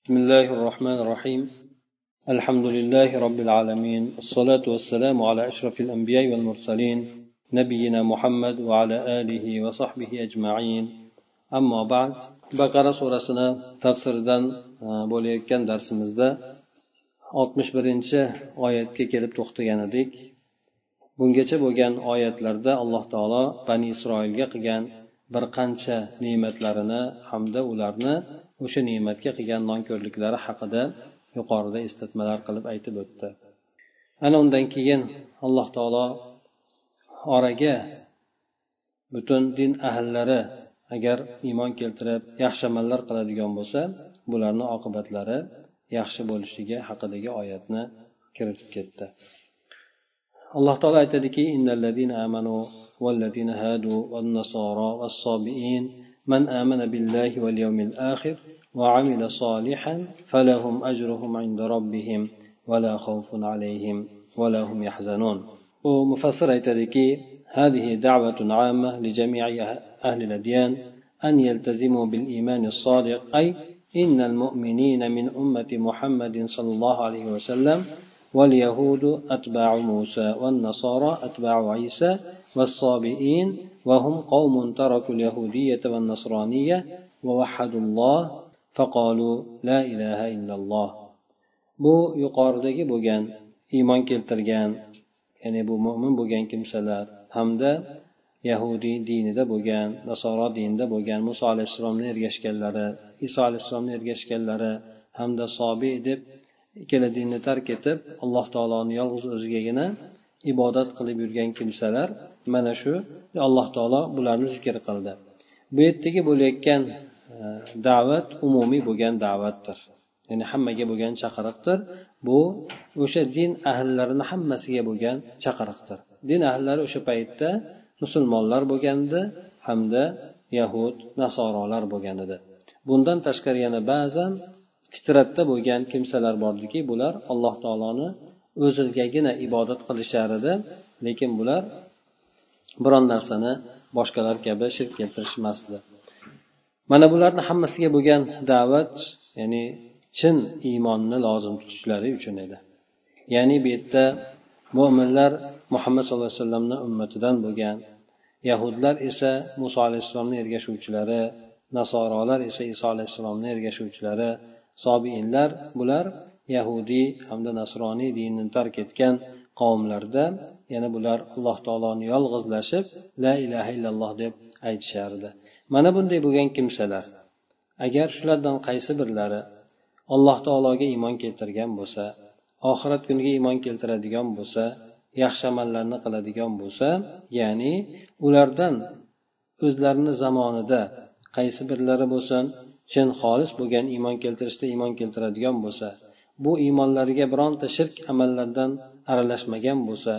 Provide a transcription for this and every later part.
بسم الله الرحمن الرحيم الحمد لله رب العالمين الصلاة والسلام على أشرف الأنبياء والمرسلين نبينا محمد وعلى آله وصحبه أجمعين أما بعد بقرة سورة تفسير دان bo'layotgan darsimizda oltmish birinchi oyatga kelib to'xtagan edik bungacha bo'lgan oyatlarda alloh taolo bani isroilga qilgan bir qancha ne'matlarini hamda ularni o'sha ne'matga qilgan nonko'rliklari haqida yuqorida eslatmalar qilib aytib o'tdi. Ana undan keyin alloh taolo oraga butun din ahllari agar iymon keltirib yaxshi amallar qiladigan bo'lsa bularni oqibatlari yaxshi bo'lishligi haqidagi oyatni kiritib ketdi. Alloh taolo aytadiki من آمن بالله واليوم الآخر وعمل صالحا فلهم أجرهم عند ربهم ولا خوف عليهم ولا هم يحزنون. ومفسر يتدكي هذه دعوة عامة لجميع أهل الأديان أن يلتزموا بالإيمان الصادق أي إن المؤمنين من أمة محمد صلى الله عليه وسلم واليهود أتباع موسى والنصارى أتباع عيسى والصابئين وهم قوم تركوا اليهودية والنصرانية ووحدوا الله فقالوا لا إله إلا الله bu yuqoridagi bo'lgan iymon keltirgan ya'ni bu mo'min bo'lgan kimsalar hamda yahudiy dinida bo'lgan nasoro dinida bo'lgan muso alayhissalomni ergashganlari iso alayhissalomni ergashganlari hamda sobiy deb ikkala dinni tark etib alloh taoloni yolg'iz o'zigagina ibodat qilib yurgan kimsalar mana shu alloh taolo bularni zikr qildi. Bu yerdagi bo'layotgan e, da'vat umumiy bo'lgan da'vatdir. Ya'ni hammaga bo'lgan chaqiriqdir. Bu o'sha din ahllarini hammasiga bo'lgan chaqiriqdir. Din ahllari o'sha paytda musulmonlar bo'lgandi hamda yahud nasorolar bo'lgan edi bundan tashqari yana ba'zan fitratda bo'lgan kimsalar bordiki bular alloh taoloni o'zigagina ibodat qilishar edi. Lekin bular biron narsani boshqalar kabi shirk keltirishmasdi. Mana bularni hammasiga bo'lgan da'vat ya'ni chin iymonni lozim tutishlari uchun edi. Ya'ni bu yerda mo'minlar muhammad sallallohu alayhi vasallamni ummatidan bo'lgan yahudlar esa muso alayhissalomni ergashuvchilari nasorolar esa iso alayhissalomni ergashuvchilari sobiinlar bular yahudiy hamda nasroniy dinini tark etgan qavmlarda yana bular alloh taoloni yolg'izlashib la ilaha illalloh deb aytishardi. Mana bunday bo'lgan kimsalar agar shulardan qaysi birlari alloh taologa iymon keltirgan bo'lsa oxirat kuniga iymon keltiradigan bo'lsa yaxshi amallarni qiladigan bo'lsa ya'ni ulardan o'zlarini zamonida qaysi birlari bo'lsin chin xolis bo'lgan iymon keltirishda iymon keltiradigan bo'lsa bu iymonlariga bironta shirk amallardan aralashmagan bo'lsa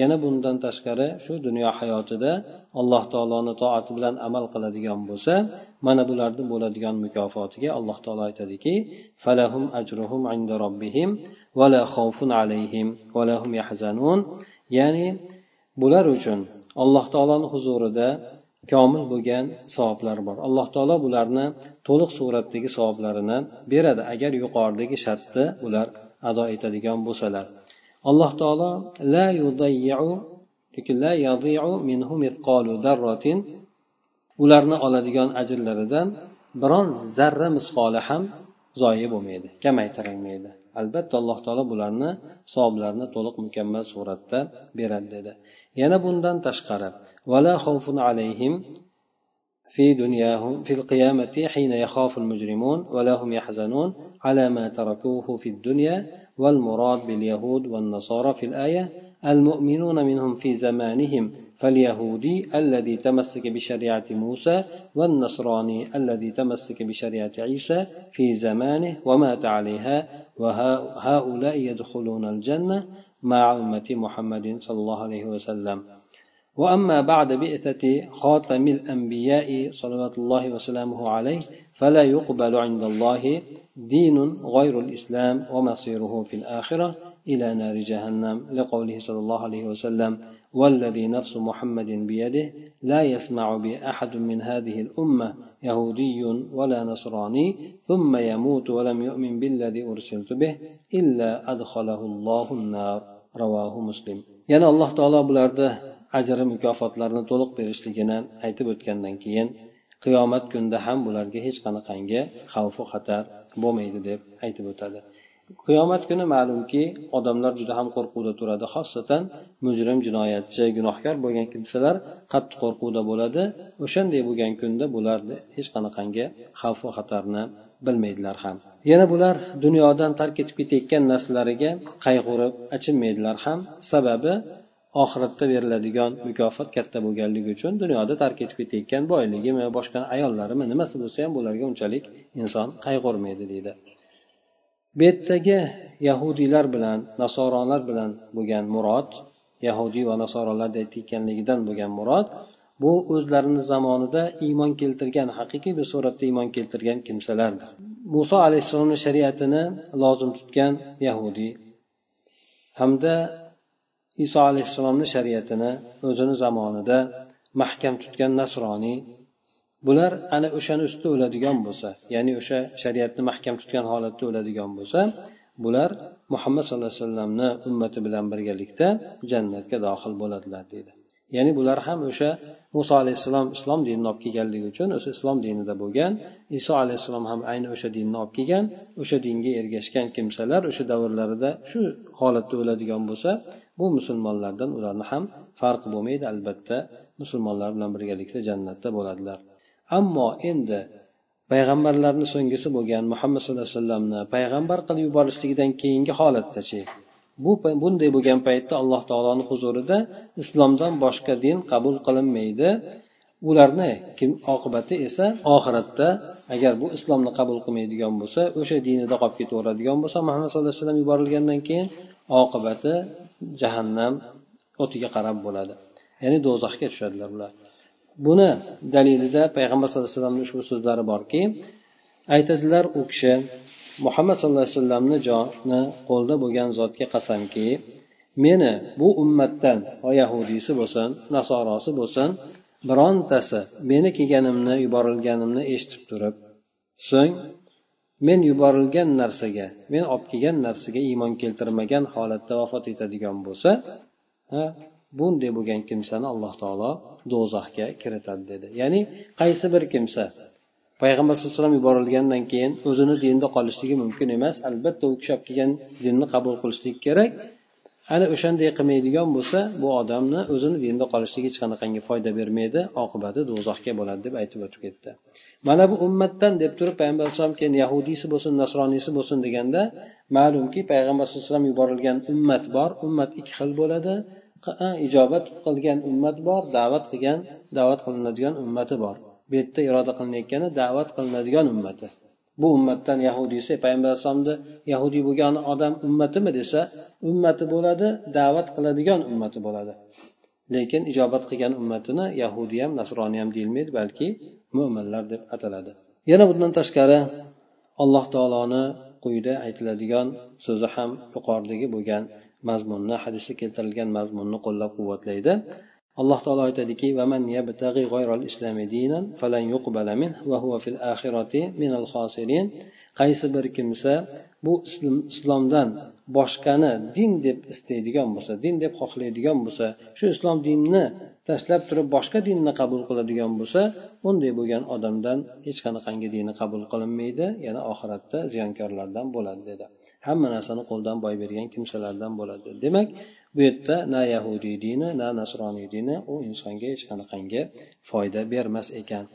yana bundan tashqari shu dunyo hayotida alloh taoloni toati bilan amal qiladigan bo'lsa mana bularni bo'ladigan mukofotiga alloh taolo aytadiki falahum ajruhum inda robbihim vala xavfun alayhim vala hum yahzanun. Ya'ni bular uchun alloh taoloni huzurida komil bo'lgan savoblar bor. Alloh taolo bularni to'liq suratdagi savoblarini beradi. Agar yuqoridagi shartni ular ado etadigan bo'lsalar. Alloh taolo la yudayyu la yadiu minhu mithqalu zarratin ularni oladigan ajrlaridan biron zarra misqoli ham zoyi bo'lmaydi kamaytirilmaydi. albatta alloh taolo bularni savoblarini to'liq mukammal suratda beradi dedi yana bundan tashqari vala xavfun alayhim في دنياهم في القيامة حين يخاف المجرمون ولا هم يحزنون على ما تركوه في الدنيا والمراد باليهود والنصارى في الآية المؤمنون منهم في زمانهم فاليهودي الذي تمسك بشريعة موسى والنصراني الذي تمسك بشريعة عيسى في زمانه ومات عليها وهؤلاء يدخلون الجنة مع أمة محمد صلى الله عليه وسلم. وأما بعد بئثة خاتم الأنبياء صلوات الله وسلامه عليه فلا يقبل عند الله دين غير الإسلام ومصيره في الآخرة إلى نار جهنم لقوله صلى الله عليه وسلم والذي نفس محمد بيده لا يسمع بي أحد من هذه الأمة يهودي ولا نصراني ثم يموت ولم يؤمن بالذي أرسلت به إلا أدخله الله النار رواه مسلم yana alloh taolo bularda ajri mukofotlarni to'liq berishligini aytib o'tgandan keyin qiyomat kunida ham bularga hech qanaqangi xavfu xatar bo'lmaydi deb aytib o'tadi Qiyomat kuni ma'lumki odamlar juda ham qo'rquvda turadi. Xosatan mujrim jinoyatchi gunohkor bo'lgan kimsalar qattiq qo'rquvda bo'ladi. O'shanday bo'lgan kunda bularni hech qanaqangi va xatarni bilmaydilar ham. Yana bular dunyodan tark etib ketayotgan narsalariga qayg'urib achinmaydilar ham. Sababi oxiratda beriladigan mukofot katta bo'lganligi uchun dunyoda tark etib ketayotgan boyligimi boshqa ayollarimi nimasi bo'lsa ham bularga unchalik inson qayg'urmaydi deydi. Bu yerdagi yahudiylar bilan nasoronlar bilan bo'lgan murod yahudiy va nasoronlar aytayotganligidan bo'lgan murod bu o'zlarini zamonida iymon keltirgan haqiqiy bir suratda iymon keltirgan kimsalardir. Muso alayhissalomni shariatini lozim tutgan yahudiy hamda iso alayhissalomni shariatini o'zini zamonida mahkam tutgan nasroniy bular ana o'shani ustida o'ladigan bo'lsa ya'ni o'sha shariatni mahkam tutgan holatda o'ladigan bo'lsa bular muhammad sallallohu alayhi vasallamni ummati bilan birgalikda jannatga dohil bo'ladilar deydi. Ya'ni bular ham o'sha muso alayhissalom islom dinini olib kelganligi uchun o'sha islom dinida bo'lgan iso alayhissalom ham ayni o'sha dinni olib kelgan o'sha dinga ergashgan kimsalar o'sha davrlarida shu holatda o'ladigan bo'lsa bu musulmonlardan ularni ham farqi bo'lmaydi albatta musulmonlar bilan birgalikda jannatda bo'ladilar. Ammo endi payg'ambarlarni so'nggisi bo'lgan muhammad sallallohu alayhi vasallamni payg'ambar qilib yuborishligidan keyingi holatdachi bu bunday bo'lgan paytda alloh taoloni huzurida islomdan boshqa din qabul qilinmaydi. Ularni kim oqibati esa oxiratda agar bu islomni qabul qilmaydigan bo'lsa o'sha dinida qolib ketaveradigan bo'lsa muhammad sallallohu alayhi vasallam yuborilgandan keyin oqibati jahannam o'tiga qarab bo'ladi. Ya'ni do'zaxga tushadilar ular. Buni dalilida payg'ambar sallallohu alayhi vasallamni ushbu so'zlari borki aytadilar u kishi muhammad sallallohu alayhi vasallamni joni qo'lda bo'lgan zotga qasamki meni bu ummatdan ho yahudiysi bo'lsin nasorosi bo'lsin birontasi meni kelganimni yuborilganimni eshitib turib so'ng men yuborilgan narsaga men olib kelgan narsaga iymon keltirmagan holatda vafot etadigan bo'lsa bunday bo'lgan kimsani alloh taolo do'zaxga kiritadi dedi. Ya'ni qaysi bir kimsa payg'ambar sallallohu alayhi vasallam yuborilgandan keyin o'zini dinda qolishligi mumkin emas albatta u kishi olib kelgan dinni qabul qilishligi kerak. Ana o'shanday qilmaydigan bo'lsa bu odamni o'zini dinda qolishligi hech qanaqangi foyda bermaydi oqibati do'zaxga bo'ladi deb aytib o'tib ketdi. Mana bu ummatdan deb turib payg'ambar alayhisalom keyin yahudiysi bo'lsin nasroniysi bo'lsin deganda ma'lumki payg'ambar sallallohu alayhi vasallam yuborilgan ummat bor ummat ikki xil bo'ladi. Ijobat qilgan ummat bor da'vat qilgan da'vat qilinadigan ummati bor. Bu yerda iroda qilinayotgani da'vat qilinadigan ummati. Bu ummatdan yahudiysi e, payg'ambar alayhisalomni yahudiy bo'lgan odam ummatimi desa ummati bo'ladi da'vat qiladigan ummati bo'ladi. Lekin ijobat qilgan ummatini yahudiy ham nasroniy ham deyilmaydi balki mo'minlar deb ataladi. Yana bundan tashqari alloh taoloni quyida aytiladigan so'zi ham yuqoridagi bo'lgan mazmunni hadisda keltirilgan mazmunni qo'llab quvvatlaydi. Alloh taolo aytadiki qaysi bir kimsa bu islomdan boshqani din deb istaydigan bo'lsa din deb xohlaydigan bo'lsa shu islom dinini tashlab turib boshqa dinni qabul qiladigan bo'lsa unday bo'lgan odamdan hech qanaqangi dini qabul qilinmaydi yana oxiratda ziyonkorlardan bo'ladi dedi. hamma narsani qo'ldan boy bergan kimsalardan bo'ladi demak bu yerda na yahudiy dini na nasroniy dini u insonga hech qanaqangi foyda bermas ekan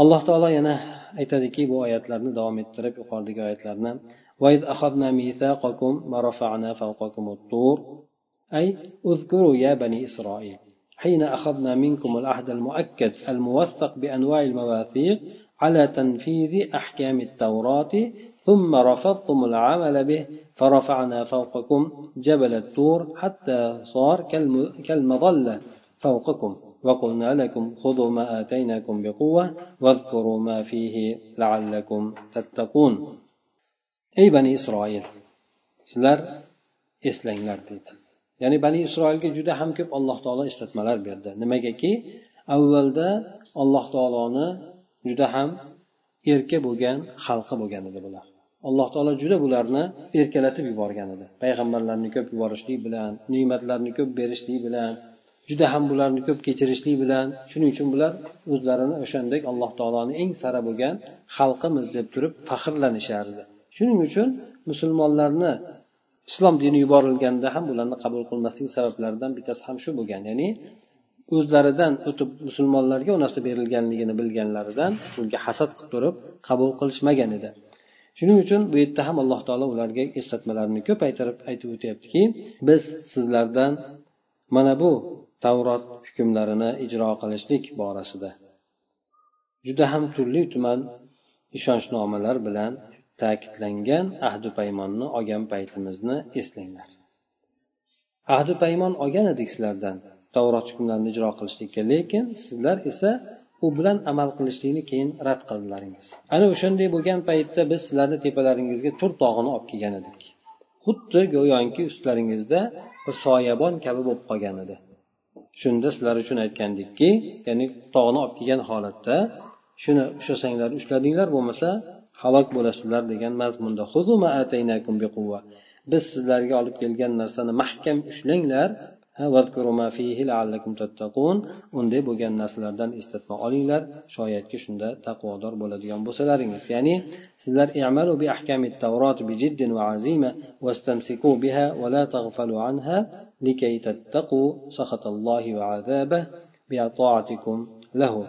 alloh taolo yana aytadiki bu oyatlarni davom ettirib yuqoridagi oyatlarni وإذ أخذنا ميثاقكم ورفعنا فوقكم الطور أي اذكروا يا بني إسرائيل حين أخذنا منكم العهد المؤكد الموثق بأنواع المواثيق على تنفيذ أحكام التوراة ثم رفضتم العمل به فرفعنا فوقكم جبل الطور حتى صار كالمظلة فوقكم وقلنا لكم خذوا ما آتيناكم بقوة واذكروا ما فيه لعلكم تتقون أي بني إسرائيل sizlar eslanglar deydi ya'ni bani isroilga juda ham ko'p alloh taolo eslatmalar berdi nimagaki avvalda alloh taoloni juda ham erka bo'lgan xalqi bo'lgan edi bular Alloh taolo juda bularni erkalatib yuborgan edi. Payg'ambarlarni ko'p yuborishlik bilan ne'matlarni ko'p berishlik bilan juda ham bularni ko'p kechirishlik bilan shuning uchun bular o'zlarini o'shandek alloh taoloni eng sara bo'lgan xalqimiz deb turib faxrlanishardi. Shuning uchun musulmonlarni islom dini yuborilganda ham bularni qabul qilmaslik sabablaridan bittasi ham shu bo'lgan. Ya'ni o'zlaridan o'tib musulmonlarga u narsa berilganligini bilganlaridan bunga hasad qilib turib qabul qilishmagan edi. Shuning uchun bu yerda ham alloh taolo ularga eslatmalarni ko'paytirib aytib o'tyaptiki biz sizlardan mana bu tavrot hukmlarini ijro qilishlik borasida juda ham turli tuman ishonchnomalar bilan ta'kidlangan ahdu paymonni olgan paytimizni eslanglar. Ahdu paymon olgan edik sizlardan tavrot hukmlarini ijro qilishlikka lekin sizlar esa u bilan amal qilishlikni keyin rad qildilaringiz. Ana o'shanday bo'lgan paytda biz sizlarni tepalaringizga tur tog'ini olib kelgan edik. Xuddi go'yoki ustlaringizda bir soyabon kabi bo'lib qolgan edi. Shunda sizlar uchun aytgandikki ya'ni tog'ni olib kelgan holatda shuni ushlasanglar ushladinglar bo'lmasa halok bo'lasizlar degan mazmunda biz sizlarga olib kelgan narsani mahkam ushlanglar unday bo'lgan narsalardan eslatma olinglar. Shoyatki shunda taqvodor bo'ladigan bo'lsalaringiz. Ya'ni sizlar i'malu bi ahkami tavrot bi jiddin va azima wastamsiku biha va la taghfalu anha likay tattaqu sakhatallohi va azabah bi ta'atikum lahu.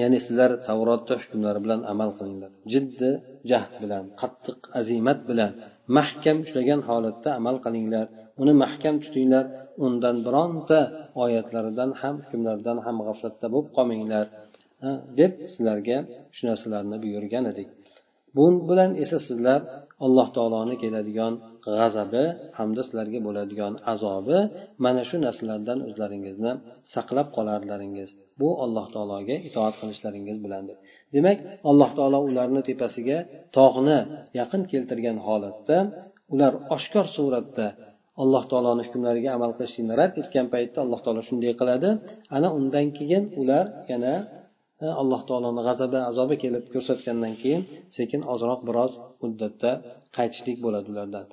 Ya'ni sizlar tavrotni hukmlari bilan amal qilinglar. Jiddi jahd bilan qattiq azimat bilan mahkam ushlagan holatda amal qilinglar. Uni mahkam tutinglar. Undan bironta oyatlaridan ham hukmlaridan ham g'aflatda bo'lib qolmanglar deb sizlarga shu narsalarni buyurgan edik. Bu bilan esa sizlar alloh taoloni keladigan g'azabi hamda sizlarga bo'ladigan azobi mana shu narsalardan o'zlaringizni saqlab qolarlaringiz. Bu alloh taologa itoat qilishlaringiz bilandir. Demak alloh taolo ularni tepasiga tog'ni yaqin keltirgan holatda ular oshkor suratda alloh taoloni hukmlariga amal qilishlikni rad etgan paytda alloh taolo shunday qiladi. Ana undan keyin ular yana e, alloh taoloni g'azabi azobi kelib ko'rsatgandan keyin sekin ozroq biroz muddatda qaytishlik bo'ladi ulardan.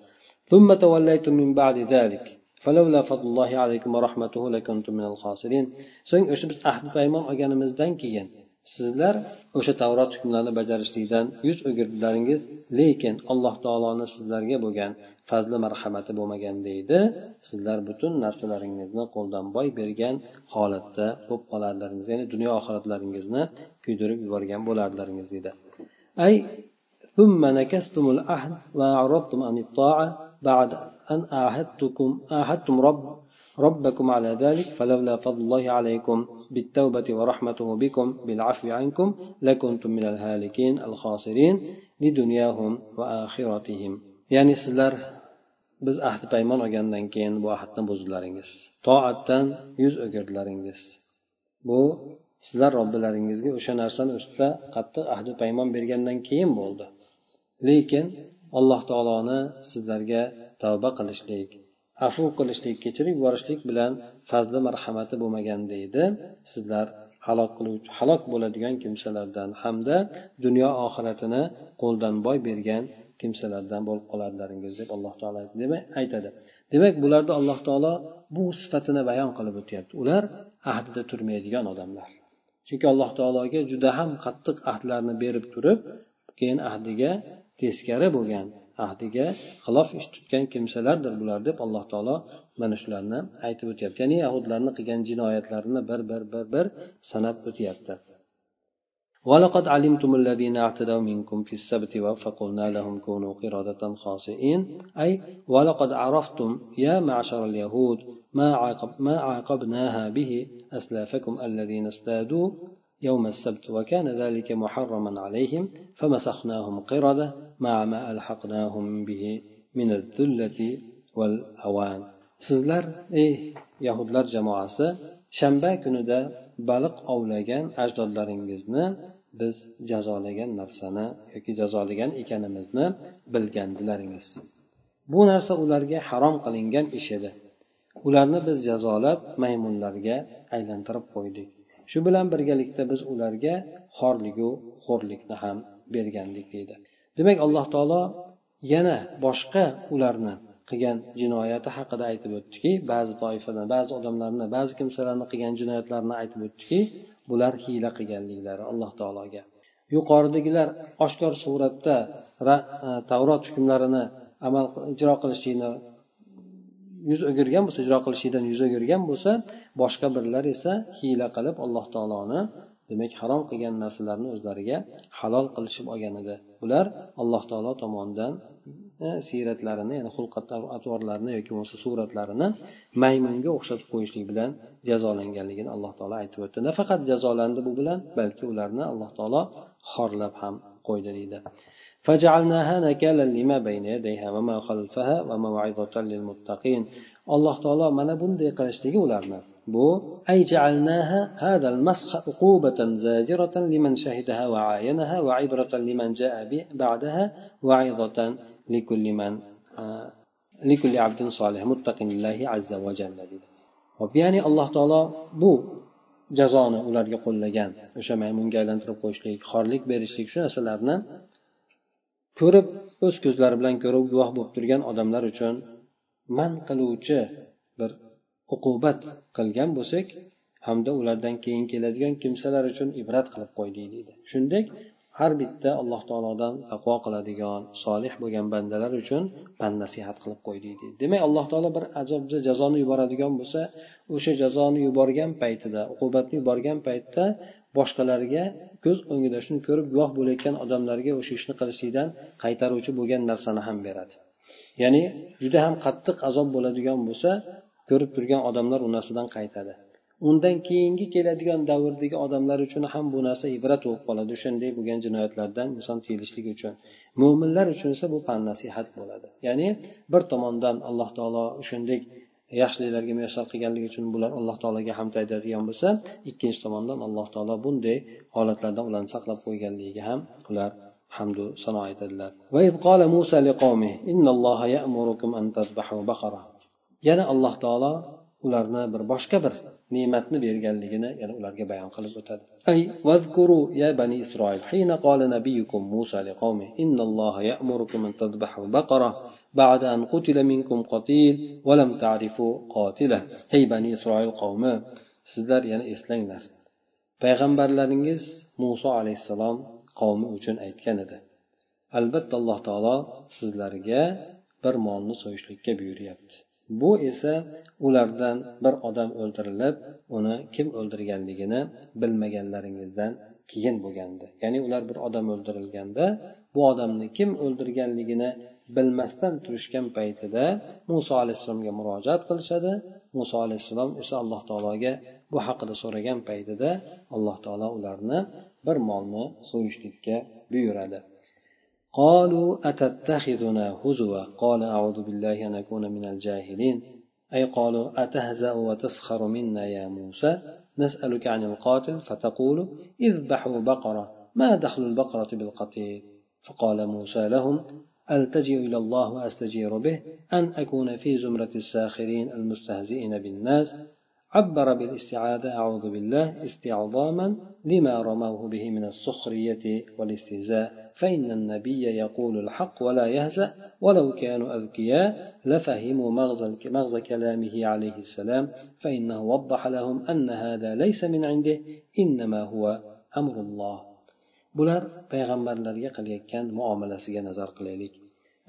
So'ng o'sha biz ahdi paymon olganimizdan keyin sizlar o'sha tavrot hukmlarini bajarishlikdan yuz o'girdilaringiz lekin alloh taoloni sizlarga bo'lgan fazli marhamati bo'lmaganda edi sizlar butun narsalaringizni qo'ldan boy bergan holatda bo'lib qolarlaringiz ya'ni dunyo oxiratlaringizni kuydirib yuborgan bo'larlaringiz deydi ay ثم نكستم العهد وأعرضتم عن الطاعة بعد أن أعهدتكم أعهدتم رب ربكم على ذلك فلولا فضل الله عليكم بالتوبة ورحمته بكم بالعفو عنكم لكنتم من الهالكين الخاسرين لدنياهم وآخرتهم ya'ni sizlar biz ahdi paymon olgandan keyin bu ahdni buzdilaringiz toatdan yuz o'girdilaringiz bu sizlar robbilaringizga o'sha narsani ustida qattiq ahdi paymon bergandan keyin bo'ldi lekin alloh taoloni sizlarga tavba qilishlik afu qilishlik kechirib yuborishlik bilan fazli marhamati bo'lmaganda edi sizlar halok qiluvchi halok bo'ladigan kimsalardan hamda dunyo oxiratini qo'ldan boy bergan kimsalardan bo'lib qolarlaringiz deb alloh taolo demak aytadi. Demak bularni alloh taolo bu sifatini bayon qilib o'tyapti. Ular ahdida turmaydigan odamlar. Chunki alloh taologa juda ham qattiq ahdlarni berib turib keyin ahdiga teskari bo'lgan ahdiga xilof ish tutgan kimsalardir bular deb alloh taolo mana shularni aytib o'tyapti ya'ni yahudlarni qilgan jinoyatlarini bir bir bir bir sanab o'tyapti ولقد علمتم الذين اعتدوا منكم في السبت فقلنا لهم كونوا قردة خاسئين أي ولقد عرفتم يا معشر اليهود ما, عاقب ما عاقبناها به أسلافكم الذين استادوا يوم السبت وكان ذلك محرما عليهم فمسخناهم قردة مع ما ألحقناهم به من الذلة والهوان sizlar ey yahudlar jamoasi shanba kunida baliq ovlagan ajdodlaringizni biz jazolagan narsani yoki jazolagan ekanimizni bilgandilaringiz bu narsa ularga harom qilingan ish edi ularni biz jazolab maymunlarga aylantirib qo'ydik Shu bilan birgalikda biz ularga xorligu xo'rlikni ham bergandik deydi. Demak alloh taolo yana boshqa ularni qilgan jinoyati haqida aytib o'tdiki ba'zi toifadan ba'zi odamlarni ba'zi kimsalarni qilgan jinoyatlarini aytib o'tdiki bular hiyla qilganliklari alloh taologa. Yuqoridagilar oshkor suratda e, tavrot hukmlarini amal ijro qilishlikni yuz o'girgan bo'lsa ijro qilishidan yuz o'girgan bo'lsa boshqa birlar esa hiyla qilib alloh taoloni demak harom qilgan narsalarni o'zlariga halol qilishib olgan edi. Ular alloh taolo tomonidan e, siyratlarini ya'ni xulq atvorlarini yoki bo'lmasa suratlarini maymunga o'xshatib qo'yishlik bilan jazolanganligini alloh taolo aytib o'tdi. Nafaqat jazolandi bu bilan balki ularni alloh taolo xorlab ham qo'ydi deydi. فجعلناها نكالا لما بين يديها وما خلفها وموعظة للمتقين alloh taolo mana bunday qilishligi ularni bu أي جعلناها هذا المسخ عقوبة زاجرة لمن شهدها وعاينها وعبرة لمن جاء بعدها وعظة لكل من لكل عبد صالح متق لله عز وجل ya'ni alloh taolo bu jazoni ularga qo'llagan o'sha maymunga aylantirib qo'yishlik xorlik berishlik shu narsalarni ko'rib o'z ko'zlari bilan ko'rib guvoh bo'lib turgan odamlar uchun man qiluvchi bir uqubat qilgan bo'lsak hamda ulardan keyin keladigan kimsalar uchun ibrat qilib qo'ydik deydi. Shuningdek har bitta alloh taolodan taqvo qiladigan solih bo'lgan bandalar uchun pand nasihat qilib qo'ydik deydi. Demak alloh taolo bir ajabza jazoni yuboradigan bo'lsa o'sha jazoni yuborgan paytida uqubatni yuborgan paytda boshqalarga ko'z o'ngida shuni ko'rib guvoh bo'layotgan odamlarga o'sha ishni qilishlikdan qaytaruvchi bo'lgan narsani ham beradi. Ya'ni juda ham qattiq azob bo'ladigan bo'lsa ko'rib turgan odamlar u narsadan qaytadi. Undan keyingi keladigan davrdagi odamlar uchun ham bu narsa ibrat bo'lib qoladi. O'shanday bo'lgan jinoyatlardan inson tiyilishligi uchun. Mo'minlar uchun esa bu pan nasihat bo'ladi. Ya'ni bir tomondan alloh taolo shunday yaxshiliklarga muyassar qilganligi uchun bular alloh taologa hamd aytadigan bo'lsa ikkinchi tomondan alloh taolo bunday holatlardan ularni saqlab qo'yganligiga ham ular hamdu sano aytadilar. Yana alloh taolo ularni bir boshqa bir ne'matni berganligini yana ularga bayon qilib o'tadi ay vazkuru ya bani isroil hina qala nabiyukum musa liqawmi innalloha ya'murukum an tadbahu baqara بعد أن قتل منكم قتيل ولم تعرفوا قاتله ey bani isroil qavmi sizlar yana eslanglar payg'ambarlaringiz muso alayhissalom qavmi uchun aytgan edi albatta alloh taolo sizlarga bir molni so'yishlikka buyuryapti Bu esa ulardan bir odam o'ldirilib uni kim o'ldirganligini bilmaganlaringizdan keyin bo'lgandi. Ya'ni ular bir odam o'ldirilganda bu odamni kim o'ldirganligini bilmasdan turishgan paytida muso alayhissalomga murojaat qilishadi. Muso alayhissalom esa alloh taologa bu haqida so'ragan paytida alloh taolo ularni bir molni so'yishlikka buyuradi. قالوا أتتخذنا هزوا؟ قال أعوذ بالله أن أكون من الجاهلين. أي قالوا أتهزأ وتسخر منا يا موسى؟ نسألك عن القاتل؟ فتقول اذبحوا بقرة ما دخل البقرة بالقتيل؟ فقال موسى لهم ألتجئ إلى الله وأستجير به أن أكون في زمرة الساخرين المستهزئين بالناس؟ عبر بالاستعاذة أعوذ بالله استعظاما لما رموه به من السخرية والاستهزاء. فإن النبي يقول الحق ولا يهزأ ولو كانوا أذكياء لفهموا مغزى, كلامه عليه السلام. فإنه وضح لهم أن هذا ليس من عنده إنما هو أمر الله. Bular payg'ambarlarga qilayotgan muomalasiga nazar qilaylik.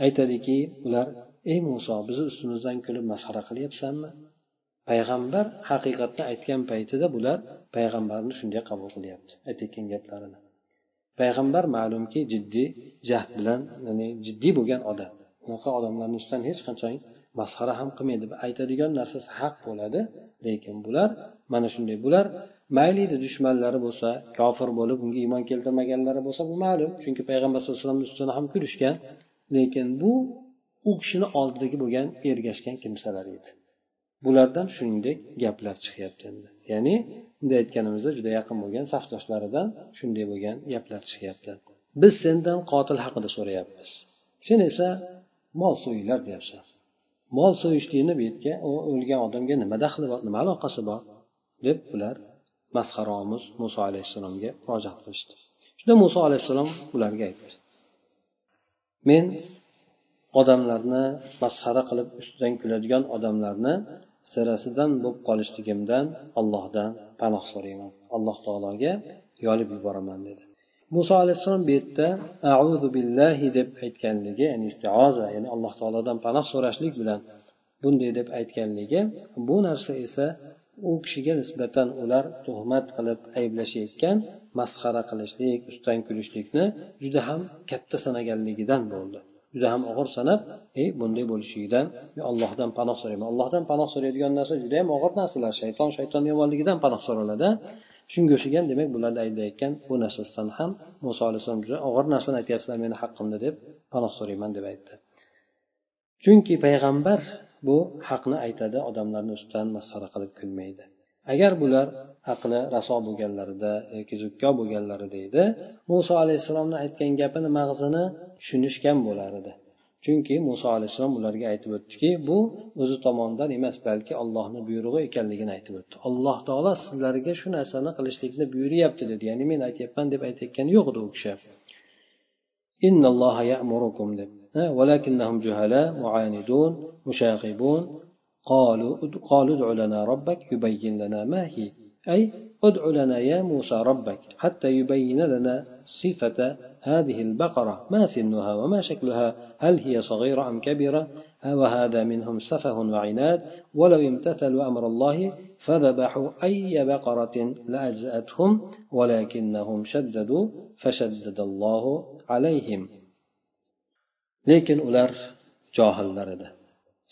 Aytadiki ular ey muso bizni ustimizdan kulib masxara qilyapsanmi? Payg'ambar haqiqatni aytgan paytida bular payg'ambarni shunday qabul qilyapti. Aytayotgan gaplarini. Payg'ambar ma'lumki jiddiy jahd bilan ya'ni jiddiy bo'lgan odam. Unaqa odamlarni ustidan hech qachon masxara ham qilmaydi. Aytadigan narsasi haq bo'ladi lekin bular mana shunday bular mayli dushmanlari bo'lsa kofir bo'lib unga iymon keltirmaganlari bo'lsa bu ma'lum. Chunki payg'ambar sallallohu alayhi vasallamni ustida ham kulishgan lekin bu u kishini oldidagi bo'lgan ergashgan kimsalar edi. Bulardan shuningdek gaplar chiqyapti endi. Ya'ni bunday aytganimizda juda yaqin bo'lgan safdoshlaridan shunday bo'lgan gaplar chiqyapti. Biz sendan qotil haqida so'rayapmiz. Sen esa mol so'yinglar deyapsan. Mol so'yishlikni bu yerga o'lgan odamga nima daxli bor nima aloqasi bor? deb ular masxaraomuz muso alayhissalomga murojaat qilishdi. Shunda muso alayhissalom ularga aytdi. Men odamlarni masxara qilib ustidan kuladigan odamlarni sirasidan bo'lib qolishligimdan allohdan panoh so'rayman. Alloh taologa yolib yuboraman dedi. Muso alayhissalom bu yerda auzu billahi deb aytganligi ya'ni istioza ya'ni alloh taolodan panoh so'rashlik bilan bunday deb aytganligi bu narsa esa u kishiga nisbatan ular tuhmat qilib ayblashayotgan masxara qilishlik ustidan kulishlikni juda ham katta sanaganligidan bo'ldi. Juda ham og'ir sanab ey bunday bo'lishligidan allohdan panoh so'rayman. Allohdan panoh so'raydigan narsa juda yam og'ir narsalar. Shayton shayton yomonligidan panoh so'raladi. Shunga o'xshagan demak bularni aytayotgan bu narsasidan ham muso alayhissalom juda og'ir narsani aytyapsizlar meni haqqimda deb panoh so'rayman deb aytdi. Chunki payg'ambar bu haqni aytadi odamlarni ustidan masxara qilib kulmaydi. agar bular aqli raso bo'lganlarida yoki zukko bo'lganlarida edi muso alayhissalomni aytgan gapini mag'zini tushunishgan bo'lar edi chunki muso alayhissalom ularga aytib o'tdiki bu o'zi tomonidan emas balki allohni buyrug'i ekanligini aytib o'tdi alloh taolo sizlarga shu narsani qilishlikni buyuryapti dedi ya'ni men aytyapman deb aytayotgani yo'q edi u kishi deb ولكنهم جهلاء معاندون مشاغبون قالوا قالوا ادع لنا ربك يبين لنا ما هي. أي ادع لنا يا موسى ربك حتى يبين لنا صفة هذه البقرة. ما سنها وما شكلها؟ هل هي صغيرة أم كبيرة؟ وهذا منهم سفه وعناد. ولو امتثلوا أمر الله فذبحوا أي بقرة لأجزأتهم ولكنهم شددوا فشدد الله عليهم. lekin ular johillar edi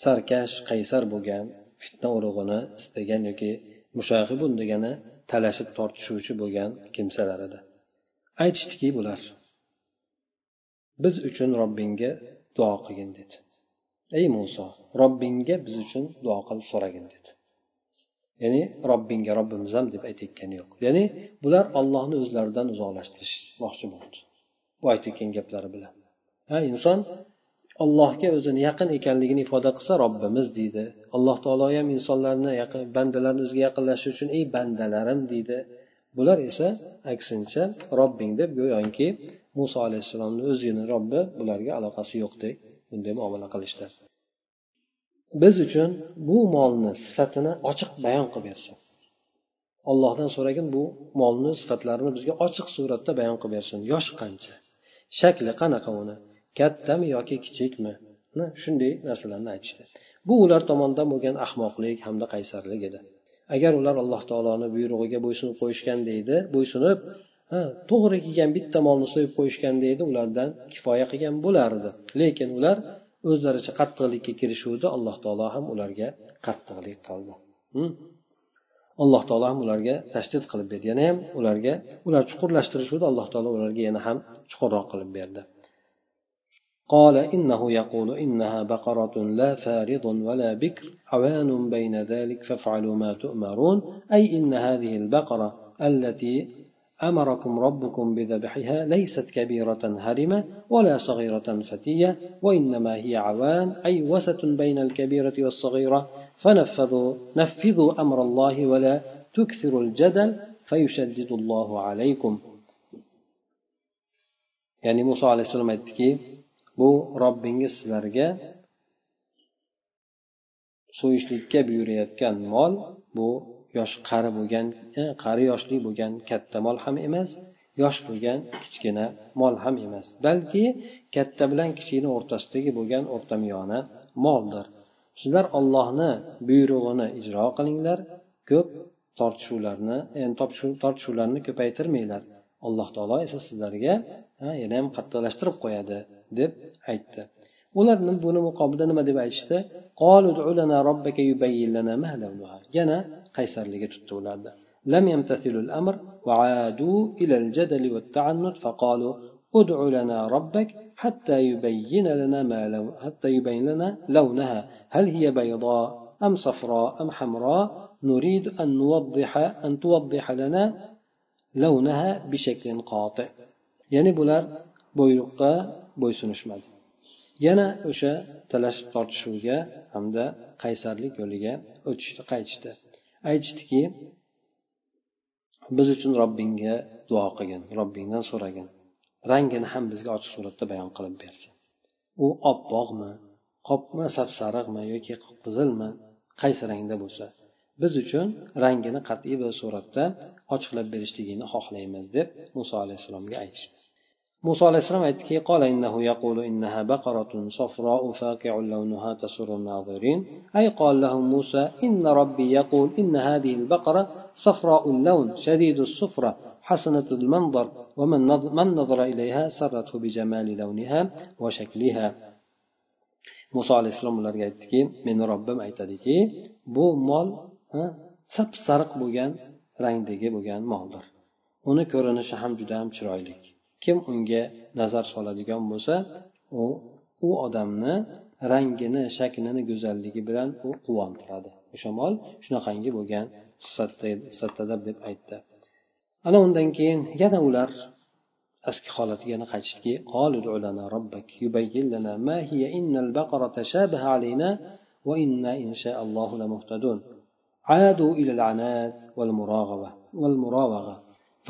sarkash qaysar bo'lgan fitna urug'ini istagan yoki mushahibun degani talashib tortishuvchi bo'lgan kimsalar edi. Aytishdiki bular biz uchun robbingga duo qilgin dedi. Ey muso robbingga biz uchun duo qilib so'ragin dedi. Ya'ni robbingga robbimiz ham deb aytayotgani yo'q. Ya'ni bular ollohni o'zlaridan uzoqlashtirishmoqchi bo'ldi. Bu aytayotgan gaplari bilan. Ha inson allohga o'zini yaqin ekanligini ifoda qilsa robbimiz deydi. Alloh taolo ham insonlarni yaqin bandalarni o'ziga yaqinlashish uchun ey bandalarim deydi. Bular esa aksincha robbing deb go'yoki muso alayhissalomni o'zini robbi bularga aloqasi yo'qdek bunday muomala qilishdi biz uchun bu molni sifatini ochiq bayon qilib bersin. Ollohdan so'ragin bu molni sifatlarini bizga ochiq suratda bayon qilib bersin. Yoshi qancha? Shakli qanaqa uni? Kattami yoki kichikmi? Shunday narsalarni aytishdi. Bu ular tomonidan bo'lgan ahmoqlik hamda qaysarlik edi. Agar ular alloh taoloni buyrug'iga bo'ysunib qo'yishganda edi bo'ysunib to'g'ri kelgan bitta molni so'yib qo'yishganda edi ulardan kifoya qilgan bo'lardi. Lekin ular o'zlaricha qattiqlikka kirishuvdi alloh taolo ham ularga qattiqlik qildi. Hm? Alloh taolo ham ularga tashdid qilib berdi. Yana ham ularga ular chuqurlashtirishuvdi alloh taolo ularga yana ham chuqurroq qilib berdi. قال إنه يقول إنها بقرة لا فارض ولا بكر عوان بين ذلك فافعلوا ما تؤمرون. أي إن هذه البقرة التي أمركم ربكم بذبحها ليست كبيرة هرمة ولا صغيرة فتية وإنما هي عوان أي وسط بين الكبيرة والصغيرة. فنفذوا نفذوا أمر الله ولا تكثروا الجدل فيشدد الله عليكم. يعني موسى عليه السلام bu robbingiz sizlarga so'yishlikka buyurayotgan mol bu yosh qari bo'lgan e, qari yoshli bo'lgan katta mol ham emas yosh bo'lgan kichkina mol ham emas. Balki katta bilan kichikni o'rtasidagi bo'lgan o'rtamiyona moldir. Sizlar ollohni buyrug'ini ijro qilinglar ko'p tortishuvlarni e, tortishuvlarni ko'paytirmanglar. Alloh taolo esa sizlarga yana ham qattiqlashtirib qo'yadi. Deb aytdi. Ular buni muqobilda nima deb aytishdi? Yana qaysarligi tutdi ularda لم يمتثلوا الأمر وعادوا إلى الجدل والتعنت فقالوا ادع لنا ربك حتى يبين لنا ما لو حتى يبين لنا لونها هل هي بيضاء أم صفراء أم حمراء نريد أن نوضح أن توضح لنا لونها بشكل قاطع يعني بولار بويرقا bo'ysunishmadi. Yana o'sha talashib tortishuvga hamda qaysarlik yo'liga o'tishdi qaytishdi. Aytishdiki biz uchun robbingga duo qilgin robbingdan so'ragin. Rangini ham bizga ochiq suratda bayon qilib bersin. U oppoqmi qopmi sapsariqmi yoki qizilmi qaysi rangda bo'lsa biz uchun rangini qat'iy bir suratda ochiqlab berishligini xohlaymiz deb muso alayhissalomga aytishdi. موسى عليه السلام آية كي قال إنه يقول إنها بقرة صفراء فاقع لونها تسر الناظرين. أي قال لهم موسى إن ربي يقول إن هذه البقرة صفراء اللون شديد الصفرة حسنة المنظر ومن نظر, من نظر إليها سرته بجمال لونها وشكلها. موسى عليه السلام آية كي من رب أيتدك بو مال سب سرق بوغان رين بوغان مالدر uni ko'rinishi ham juda ham chiroyli. kim unga nazar soladigan bo'lsa u u odamni rangini shaklini go'zalligi bilan u quvontiradi o'sha mol shunaqangi bo'lgan sifatdadir deb aytdi ana undan keyin yana ular eski holatiga yana qaytishdiki ما هي إن البقرة تشابه علينا وإنا إن شاء الله لمهتدون عادوا إلى العناد والمراغبة والمراوغة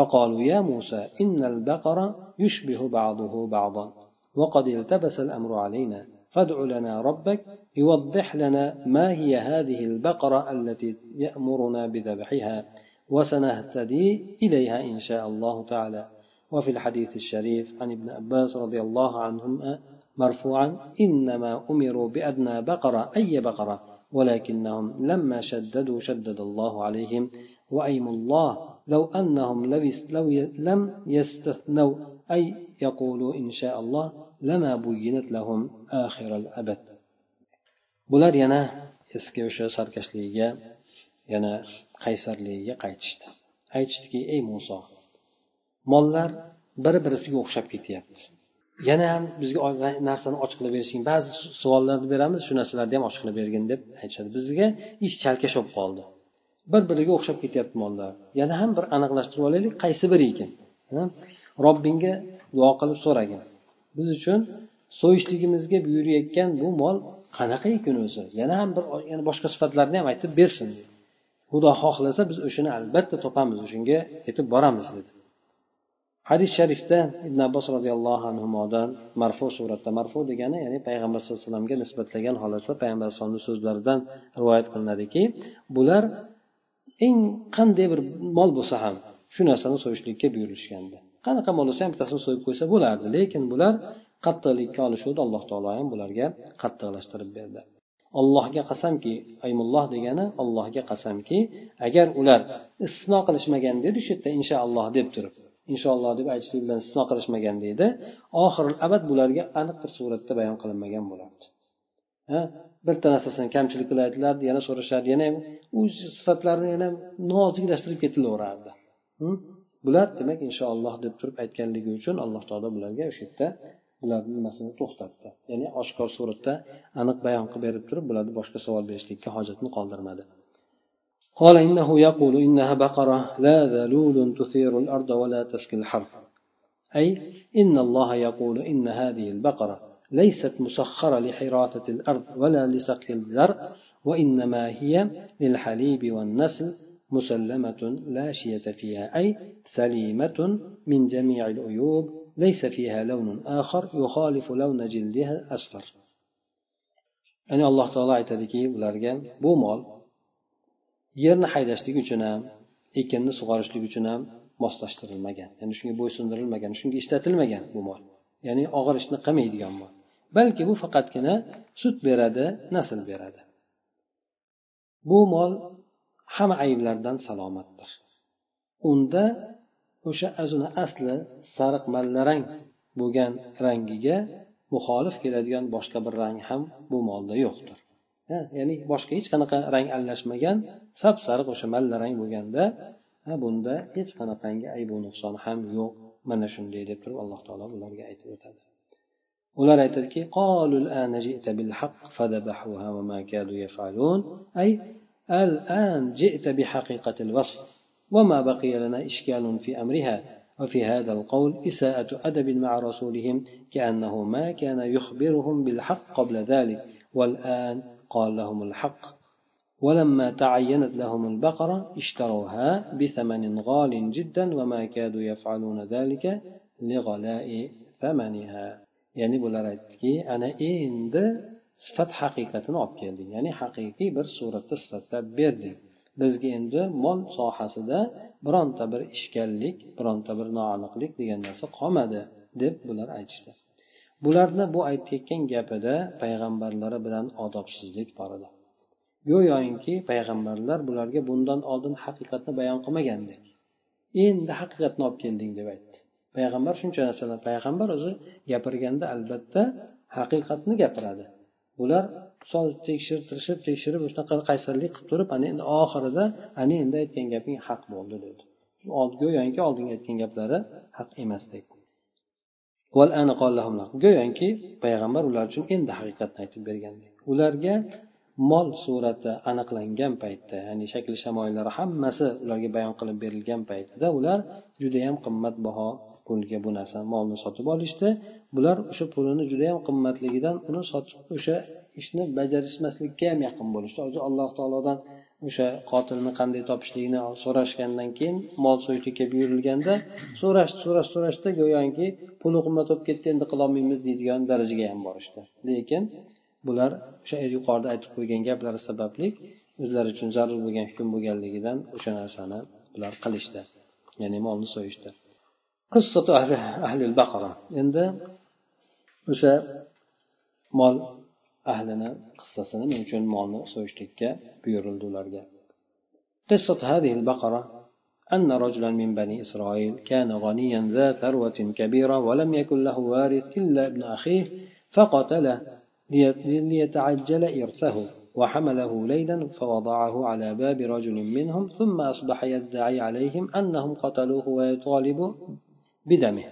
فقالوا يا موسى إن البقر يشبه بعضه بعضا وقد التبس الأمر علينا فادع لنا ربك يوضح لنا ما هي هذه البقرة التي يأمرنا بذبحها وسنهتدي إليها إن شاء الله تعالى. وفي الحديث الشريف عن ابن عباس رضي الله عنهما مرفوعا إنما أمروا بأدنى بقرة أي بقرة ولكنهم لما شددوا شدد الله عليهم وأيم الله لو أنهم لو لم يستثنوا أي يقولوا إن شاء الله لما بينت لهم آخر الأبد bular yana eski o'sha sarkashligiga yana qaysarligiga qaytishdi aytishdiki ey muso mollar bir birisiga o'xshab ketyapti yana ham bizga narsani ochiqlab berishing ba'zi savollarni beramiz shu narsalarni ham ochiqlab bergin deb aytishadi bizga ish chalkash bo'lib qoldi Bir biriga o'xshab ketyapti mollar yana ham bir aniqlashtirib olaylik qaysi biri ekan? Robbingga duo qilib so'ragin. Biz uchun so'yishligimizga buyurayotgan bu mol qanaqa ekan o'zi? Yana ham bir yana boshqa sifatlarni ham aytib bersin. Xudo xohlasa biz o'shani albatta topamiz o'shanga yetib boramiz dedi. Hadis sharifda ibn abbos roziyallohu anhudan marfu suratda marfu degani ya'ni payg'ambar sallallohu alayhi vasallamga nisbatlagan holatda payg'ambar alayhisalomni so'zlaridan rivoyat qilinadiki bular eng qanday bir mol bo'lsa ham shu narsani so'yishlikka buyurilishgandi qanaqa mol bo'lsa ham bittasini so'yib qo'ysa bo'lardi lekin bular qattiqlikka olishuvdi alloh taolo ham bularga qattiqlashtirib berdi. Allohga qasamki aymulloh degani allohga qasamki agar ular istisno qilishmagan dedi shu yerda inshaalloh deb turib inshaalloh deb aytishlik bilan istisno qilishmagan deydi oxiril abad bularga aniq bir suratda bayon qilinmagan bo'lardi. bitta narsasini kamchilik qilib aytilardi yana so'rashardi yana u sifatlarni yana noziklashtirib ketilaverardi bular demak inshaalloh deb turib aytganligi uchun alloh taolo bularga o'sha yerda bularni nimasini to'xtatdi ya'ni oshkor suratda aniq bayon qilib berib turib bularni boshqa savol berishlikka hojatni qoldirmadi قال إنه يقول إنها بقرة لا ذلول تثير الأرض ولا تسقي الحرث أي إن الله يقول إن هذه البقرة ليست مسخرة لحراثة الأرض ولا لسقي الزرع وإنما هي للحليب والنسل مسلمة لا شية فيها أي سليمة من جميع العيوب ليس فيها لون آخر يخالف لون جلدها أصفر يعني الله تعالى aytadiki ularga bu mol yerni haydashlik uchun ham ekinni sug'orishlik uchun ham moslashtirilmagan ya'ni shunga bo'ysundirilmagan shunga ishlatilmagan bu mol ya'ni og'ir ishni qilmaydigan mol balki bu faqatgina sut beradi nasl beradi. Bu mol hamma ayblardan salomatdir. Unda o'sha o'zini asli sariq mallarang bo'lgan rangiga muxolif keladigan boshqa bir rang ham bu molda yo'qdir. Ya'ni boshqa hech qanaqa rang aralashmagan sap sariq o'sha mallarang bo'lganda bunda hech qanaqangi aybu nuqson ham yo'q. Mana shunday deb turib alloh taolo bularga aytib o'tadi. Ular aytadiki أي الآن جئت بحقيقة الوصف. وما بقي لنا إشكال في أمرها. وفي هذا القول إساءة أدب مع رسولهم كأنه ما كان يخبرهم بالحق قبل ذلك. والآن قال لهم الحق. ولما تعينت لهم البقرة اشتروها بثمن غال جدا وما كادوا يفعلون ذلك لغلاء ثمنها. Ya'ni bular aytdiki ana endi sifat haqiqatini olib keldik ya'ni haqiqiy bir suratda sifatlab berdik bizga endi mol sohasida bironta bir ishkallik bironta bir noaniqlik degan narsa qolmadi deb bular aytishdi. Bularni bu aytayotgan gapida payg'ambarlari bilan odobsizlik bor edi. Go'yoki payg'ambarlar bularga bundan oldin haqiqatni bayon qilmagandek. Endi haqiqatni olib kelding deb aytdi. Payg'ambar shuncha narsalar payg'ambar o'zi gapirganda albatta haqiqatni gapiradi. Bular sol tekshirtirishib tekshirib shunaqa qaysarlik qilib turib ana endi oxirida ana endi aytgan gaping haq bo'ldi dedi. Go'yoki oldingi aytgan gaplari haq emasdek. Go'yoki payg'ambar ular uchun endi haqiqatni aytib bergandek. Ularga mol surati aniqlangan paytda ya'ni shakli shamoillari hammasi ularga bayon qilib berilgan paytida ular judayam qimmatbaho pulga bu narsani molni sotib olishdi. Bular o'sha pulini judayam qimmatligidan uni sotib o'sha ishni bajarishmaslikka ham yaqin bo'lishdi. Alloh taolodan o'sha qotilni qanday topishligini so'rashgandan keyin mol so'yishlikka buyurilganda so'rashdi so'rashdi so'rashdi go'yoki puli qimmat bo'lib ketdi endi qilolmaymiz deydigan darajaga ham borishdi. Lekin bular o'sha er yuqorida aytib qo'ygan gaplari sababli o'zlari uchun zarur bo'lgan hukm bo'lganligidan o'sha narsani bular qilishdi ya'ni molni so'yishdi. Ahli baqara endi o'sha mol ahlini qissasini nima uchun molni so'yishlikka buyurildi ularga قصة هذه البقرة أن رجلا من بني إسرائيل كان غنيا ذا ثروة كبيرة ولم يكن له وارث إلا ابن أخيه فقتله ليتعجل إرثه وحمله ليلا فوضعه على باب رجل منهم ثم أصبح يدعي عليهم أنهم قتلوه ويطالب بدمه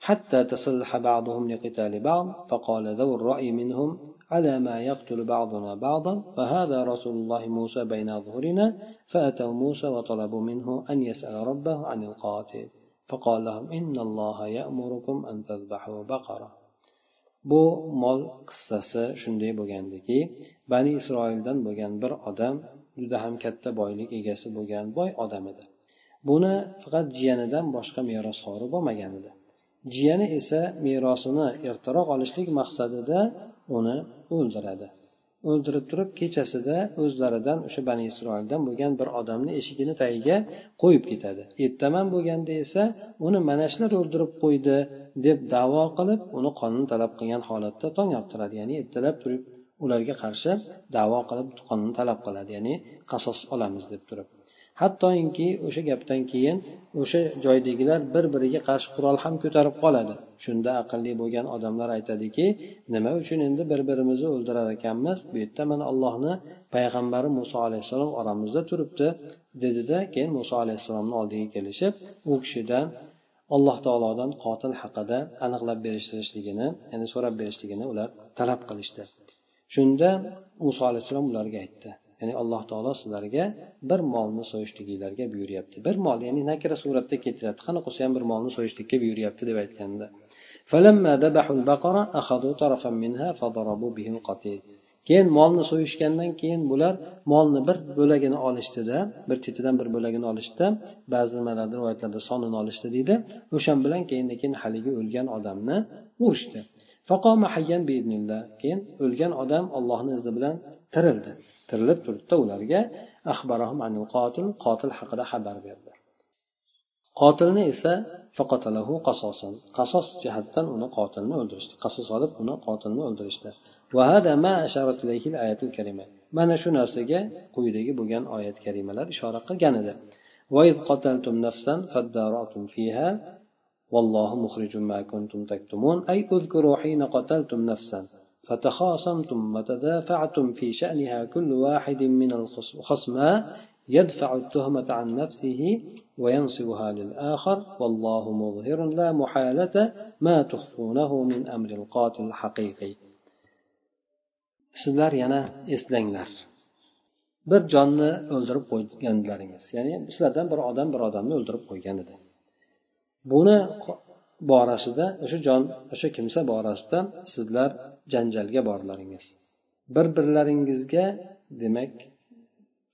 حتى تسلح بعضهم لقتال بعض فقال ذو الرأي منهم على ما يقتل بعضنا بعضا فهذا رسول الله موسى بين أظهرنا فأتوا موسى وطلبوا منه أن يسأل ربه عن القاتل فقال لهم إن الله يأمركم أن تذبحوا بقرة bu mol qissasi shunday bo'lgandiki bani isroildan bo'lgan bir odam juda ham katta boylik egasi bo'lgan boy odam edi Buni faqat jiyanidan boshqa merosxori bo'lmagan edi. Jiyani esa merosini ertaroq olishlik maqsadida uni o'ldiradi. O'ldirib turib kechasida o'zlaridan o'sha bani isroildan bo'lgan bir odamni eshigini tagiga qo'yib ketadi. Ertaman bo'lganda esa uni mana shular o'ldirib qo'ydi deb davo qilib uni qonun talab qilgan holatda tong ottiradi ya'ni ertalab turib ularga qarshi davo qilib qonun talab qiladi ya'ni qasos olamiz deb turib. Hattoki o'sha gapdan keyin o'sha joydagilar bir biriga qarshi qurol ham ko'tarib qoladi. Shunda aqlli bo'lgan odamlar aytadiki nima uchun endi bir birimizni o'ldirar ekanmiz? Bu yerda mana allohni payg'ambari muso alayhissalom oramizda turibdi dedida keyin muso alayhissalomni oldiga kelishib u kishidan alloh taolodan qotil haqida aniqlab berishligini ya'ni so'rab berishligini ular talab qilishdi. Shunda muso alayhissalom ularga aytdi. Ya'ni alloh taolo sizlarga bir molni so'yishliginglarga buyuryapti. Bir mol ya'ni nakra suratda keltiryapti qani qilsa ham bir molni so'yishlikka buyuryapti deb aytganda. Keyin molni so'yishgandan keyin bular molni bir bo'lagini olishdida bir chetidan bir bo'lagini olishdi ba'zi nimalarda rivoyatlarda sonini olishdi deydi. O'shan bilan keyin keyin haligi o'lgan odamni urishdi. Keyin o'lgan odam ollohni izni bilan tirildi. tirilib turdida ularga qotil qotil haqida xabar berdi qotilni esa qasos jihatdan uni qotilni o'ldirishdi qasos olib uni qotilni o'ldirishdi mana shu narsaga quyidagi bo'lgan oyat karimalar ishora qilgan edi والله مخرج ما كنتم تكتمون أي اذكروا حين قتلتم نفسا فتخاصمتم وتدافعتم في شأنها كل واحد من الخصماء يدفع التهمة عن نفسه وينصبها للآخر والله مظهر لا محالة ما تخفونه من أمر القاتل الحقيقي sizlar yana eslanglar bir jonni o'ldirib qo'yganlaringiz ya'ni sizlardan bir odam bir odamni o'ldirib qo'ygan edi buni borasida o'sha jon o'sha kimsa borasida sizlar janjalga borlaringiz bir birlaringizga demak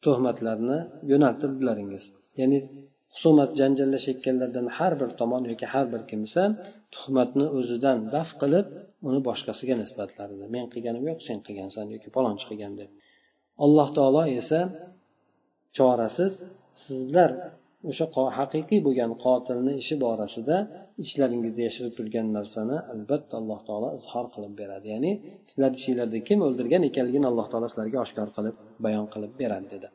tuhmatlarni yo'naltirdilaringiz. Ya'ni husumat janjallashayotganlardan har bir tomon yoki har bir kimsa tuhmatni o'zidan daf qilib uni boshqasiga nisbatlardi men qilganim yo'q sen qilgansan yoki palonchi qilgan deb. Alloh taolo esa chorasiz sizlar o'sha haqiqiy bo'lgan qotilni ishi borasida ichlaringizda yashirib turgan narsani albatta alloh taolo izhor qilib beradi. Ya'ni sizlarni ichinglarda kim o'ldirgan ekanligini alloh taolo sizlarga oshkor qilib bayon qilib beradi dedi.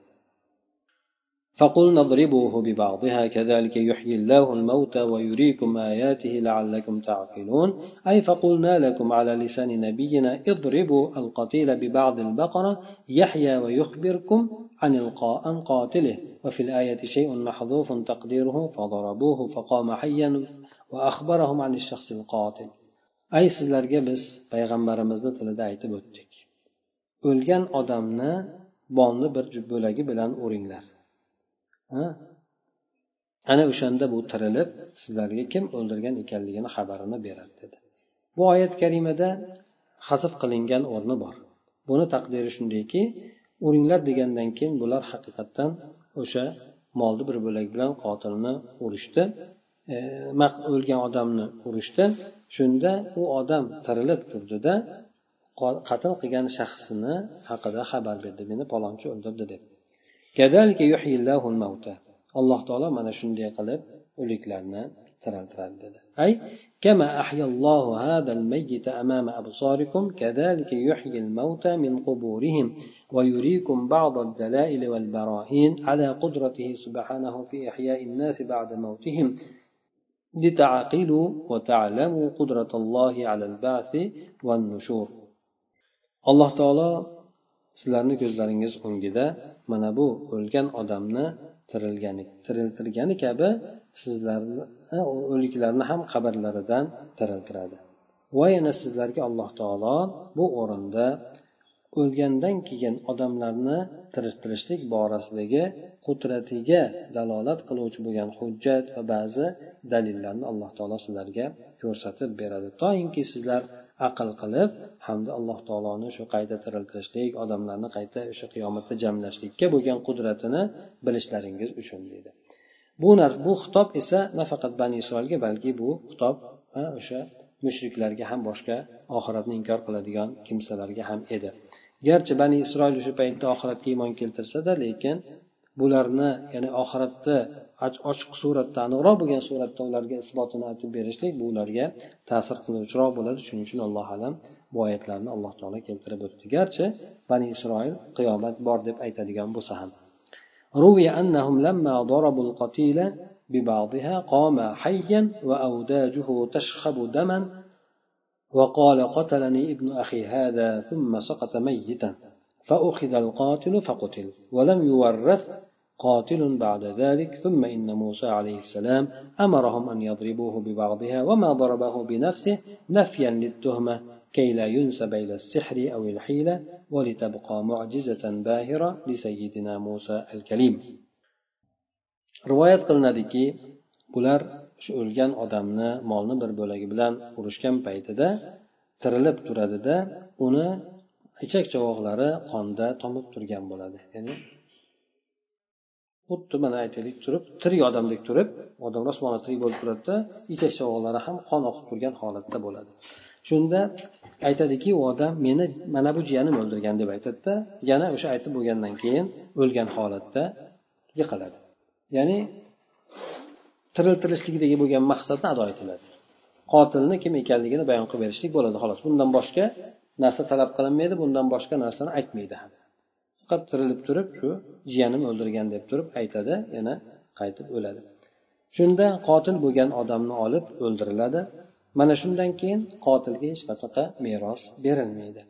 فقلنا اضربوه ببعضها كذلك يحيي الله الموتى ويريكم آياته لعلكم تعقلون. أي فقلنا لكم على لسان نبينا اضربوا القتيل ببعض البقرة يحيى ويخبركم عن عن قاتله. وفي الآية شيء محذوف تقديره فضربوه فقام حيا وأخبرهم عن الشخص القاتل. أي sizlarga biz payg'ambarimizni tilida aytib o'tdik. O'lgan odamni bolni bir bo'lagi bilan uringlar ana o'shanda bu tirilib sizlarga kim o'ldirgan ekanligini xabarini beradi dedi. Bu oyat karimada hazf qilingan o'rni bor. Buni taqdiri shundayki uringlar degandan keyin bular haqiqatdan o'sha molni bir bo'lak bilan qotilni urishdi e, o'lgan odamni urishdi. Shunda u odam tirilib turdida qatl qilgan shaxsini haqida xabar berdi meni palonchi o'ldirdi deb alloh taolo mana shunday qilib o'liklarni tiriltiradi dedi ay كما أحيا الله هذا الميت أمام أبصاركم كذلك يحيي الموتى من قبورهم ويريكم بعض الدلائل والبراهين على قدرته سبحانه في إحياء الناس بعد موتهم. لتعقلوا وتعلموا قدرة الله على البعث والنشور. الله تعالى sizlarni ko'zlaringiz o'ngida mana bu o'lgan odamni tirilgani tiriltirgani kabi sizlarni o'liklarni ham qabrlaridan tiriltiradi. Va yana sizlarga alloh taolo bu o'rinda o'lgandan keyin odamlarni tiriltirishlik borasidagi qudratiga dalolat qiluvchi bo'lgan hujjat va ba'zi dalillarni alloh taolo sizlarga ko'rsatib beradi. Toinki sizlar aql qilib hamda alloh taoloni shu qayta tiriltirishlik odamlarni qayta o'sha qiyomatda jamlashlikka bo'lgan qudratini bilishlaringiz uchun deydi. Bu narsa bu xitob esa nafaqat bani isroilga balki bu xitob o'sha mushriklarga ham boshqa oxiratni inkor qiladigan kimsalarga ham edi. Garchi bani isroil o'sha paytda oxiratga iymon keltirsada lekin bularni ya'ni oxiratda ochiq suratda aniqroq bo'lgan suratda ularga isbotini aytib berishlik bu ularga ta'sir qiluvchiroq bo'ladi shuning uchun alloh alam bu oyatlarni alloh taolo keltirib o'tdi garchi bani isroil qiyomat bor deb aytadigan bo'lsa ham روي أنهم لما ضربوا القتيل ببعضها قام حيا وأوداجه تشخب دما وقال قتلني ابن أخي هذا ثم سقط ميتا فأخذ القاتل فقتل ولم يورث قاتل بعد ذلك ثم إن موسى عليه السلام أمرهم أن يضربوه ببعضها وما ضربه بنفسه نفيا للتهمة كي لا ينسب إلى السحر أو الحيلة ولتبقى معجزة باهرة لسيدنا موسى الكليم rivoyat qilinadiki bular shu o'lgan odamni molni bir bo'lagi bilan urushgan paytida tirilib turadida uni ichak chavoqlari qonda tomib turgan bo'ladi ya'ni xuddi mana aytaylik turib tirik odamdek turib odam rosmona tirik bo'lib turadida ichak chavoqlari ham qon oqib turgan holatda bo'ladi. Shunda aytadiki u odam meni mana bu jiyanim o'ldirgan deb aytadida yana o'sha aytib bo'lgandan keyin o'lgan holatda yiqiladi. Ya'ni tiriltirishlikdagi bo'lgan maqsadni ado etiladi. Qotilni kim ekanligini bayon qilib berishlik bo'ladi. Xolos bundan boshqa narsa talab qilinmaydi bundan boshqa narsani aytmaydi ham. Faqat tirilib turib shu jiyanim o'ldirgan deb turib aytadi yana qaytib o'ladi. Shunda qotil bo'lgan odamni olib o'ldiriladi. Mana shundan keyin qotilga hech qanaqa meros berilmaydi.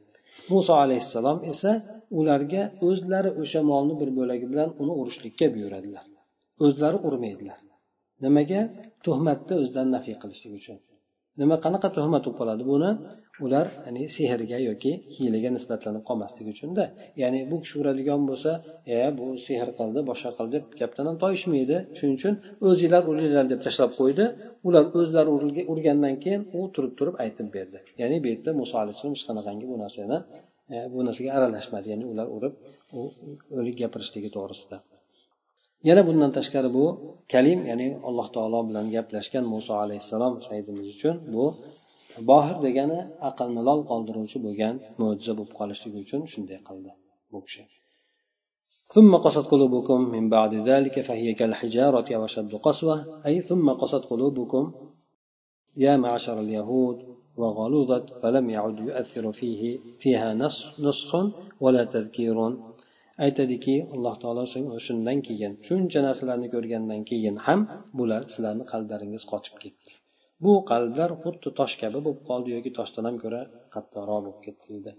Muso alayhissalom esa ularga o'zlari o'sha molni bir bo'lagi bilan uni urishlikka buyuradilar. O'zlari urmaydilar. Nimaga? Tuhmatni o'zidan nafiy qilishlik uchun. Nima qanaqa tuhmat bo'lib qoladi buni ular ya'ni sehrga yoki hiylaga nisbatlanib qolmasligi uchunda ya'ni bu kishi uradigan bo'lsa e bu sehr qildi boshqa qildi deb gapdan ham toyishmaydi. Shuning uchun o'zinglar uringlar deb tashlab qo'ydi. Ular o'zlari urgandan keyin u turib turib aytib berdi. Ya'ni bu yerda muso alayhissalom hech qanaqangi bu narsani e, bu narsaga aralashmadi. Ya'ni ular urib u o'lik gapirishligi to'g'risida. Yana bundan tashqari bu kalim ya'ni alloh taolo bilan gaplashgan muso alayhissalom saidimiz uchun bu bohir degani aqlni lol qoldiruvchi bo'lgan mo'jiza bo'lib qolishligi uchun shunday qildi bu kishi ثم قصت قلوبكم من بعد ذلك فهي كالحجارة أو أشد قسوة أي ثم قصت قلوبكم يا معشر اليهود وغلوظت فلم يعد يؤثر فيه فيها نسخ ولا تذكير aytadiki alloh taolo shundan keyin shuncha narsalarni ko'rgandan keyin ham bular sizlarni qalblaringiz qochib ketdi Bu qalblar xuddi tosh kabi bo'lib qoldi yoki toshdan ham ko'ra qattiqroq bo'lib ketdi deydi.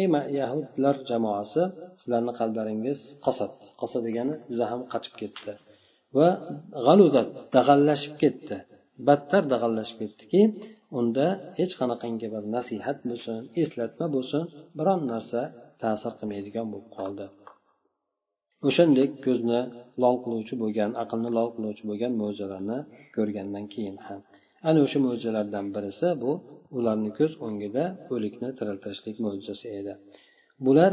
Ey yahudlar jamoasi sizlarni qalblaringiz qasad. Qasa degani juda ham qachib ketdi. Va g'aluzat dag'allashib ketdi. Battar dag'allashib ketdiki unda hech qanaqangi bir nasihat bo'lsin eslatma bo'lsin biron narsa ta'sir qilmaydigan bo'lib qoldi. O'shandek ko'zni lol qiluvchi bo'lgan aqlni lol qiluvchi bo'lgan mo'jizalarni ko'rgandan keyin ham. Ana o'sha mo'jizalardan birisi bu ularni ko'z o'ngida o'likni tiriltirishlik mo'jizasi edi. Bular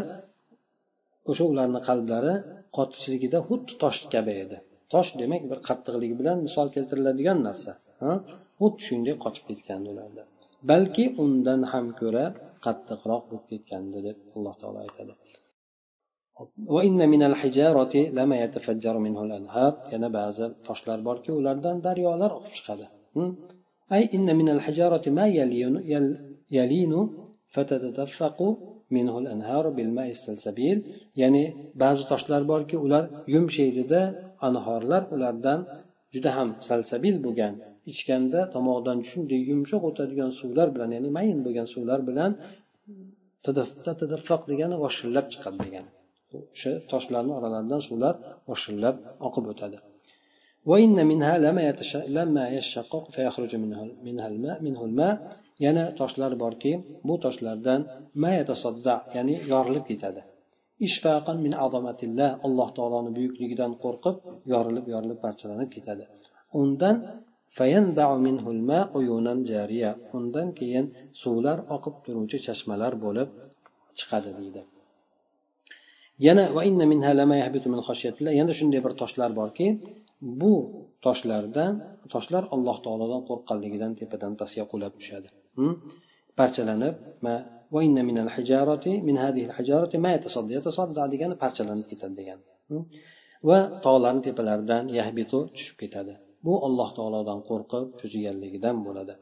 o'sha ularni qalblari qotishligida xuddi tosh kabi edi. Tosh demak bir qattiqligi bilan misol keltiriladigan narsa xuddi shunday qochib ketgandi ularda. Balki undan ham ko'ra qattiqroq bo'lib ketgandi deb alloh taolo aytadi. yana ba'zi toshlar borki ulardan daryolar oqib chiqadi أي إن من الحجارة ما يلين, يلين فتتدفق منه الأنهار بالماء السلسبيل ya'ni ba'zi toshlar borki ular yumshaydida anhorlar ulardan juda ham salsabil bo'lgan ichganda tomog'idan shunday yumshoq o'tadigan suvlar bilan ya'ni mayin bo'lgan suvlar bilan tadaffaq degani voshillab chiqadi degani o'sha toshlarni oralaridan suvlar voshillab oqib o'tadi. Yana toshlar borki bu toshlardan ya'ni yorilib ketadi. Ishfaqan min azomatillah alloh taoloni buyukligidan qo'rqib yorilib yorilib parchalanib ketadi. Undan undan keyin suvlar oqib turuvchi chashmalar bo'lib chiqadi deydi. Yana yana shunday bir toshlar borki bu toshlardan toshlar alloh taolodan qo'rqqanligidan tepadan pastga qulab tushadi. Hm? Parchalanib degani parchalanib ketadi degani. Hm? Va tog'larni tepalaridan yahbitu tushib ketadi. Bu alloh taolodan qo'rqib cho'chiganligidan bo'ladi.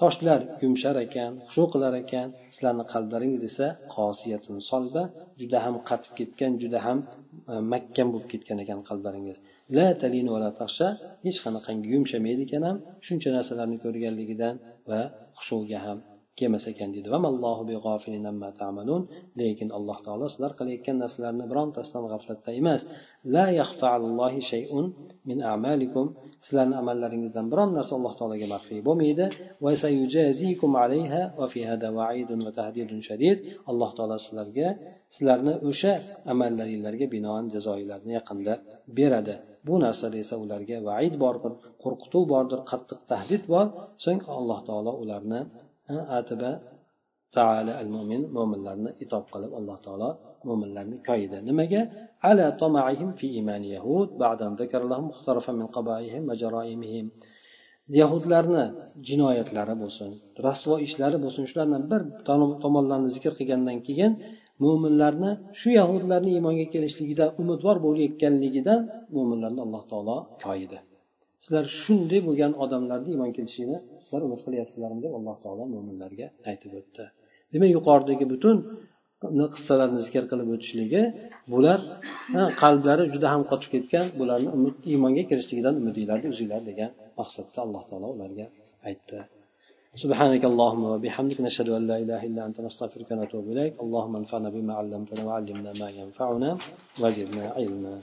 Toshlar yumshar ekan xushu qilar ekan. Sizlarni qalblaringiz esa qosiyatun solba juda ham qatib ketgan juda ham e, mahkam bo'lib ketgan ekan qalblaringiz. La talinu va la taxsha hech qanaqangi yumshamaydi ekan ham shuncha narsalarni ko'rganligidan va xushuga ham. Kelmas ekan deydi. Lekin alloh taolo sizlar qilayotgan narsalarni birontasidan g'aflatda emas. La shay'un min a'malikum. Sizlarni amallaringizdan biron narsa alloh taologa maxfiy bo'lmaydi. Alloh taolo sizlarga sizlarni o'sha amallaringlarga binoan jazoilarni yaqinda beradi. Bu narsada esa ularga vaid bordir qo'rqituv bordir qattiq tahdid bor. So'ng alloh taolo ularni atiba taala al mo'min mo'minlarni itob qilib alloh taolo mo'minlarni koyidi nimaga? Ala tomaihim fi imani yahud ba'dan min qabaihim va jaroimihim yahudlarni jinoyatlari bo'lsin rasvo ishlari bo'lsin shulardan bir tomonlarni zikr qilgandan keyin mo'minlarni shu yahudlarni iymonga kelishligida umidvor bo'layotganligidan mo'minlarni alloh taolo koyidi sizlar shunday bo'lgan odamlarni iymon kelishini sizlar umid qilyapsizlarmi deb alloh taolo mo'minlarga aytib o'tdi demak yuqoridagi butun qissalarni zikr qilib o'tishligi bular qalblari juda ham qotib ketgan bularni umid iymonga kirishligidan umidinglarni uzinglar degan maqsadda alloh taolo ularga aytdi سبحانك اللهم وبحمدك نشهد أن لا إله إلا أنت نستغفرك ونتوب إليك اللهم انفعنا بما علمتنا وعلمنا ما ينفعنا وزدنا علما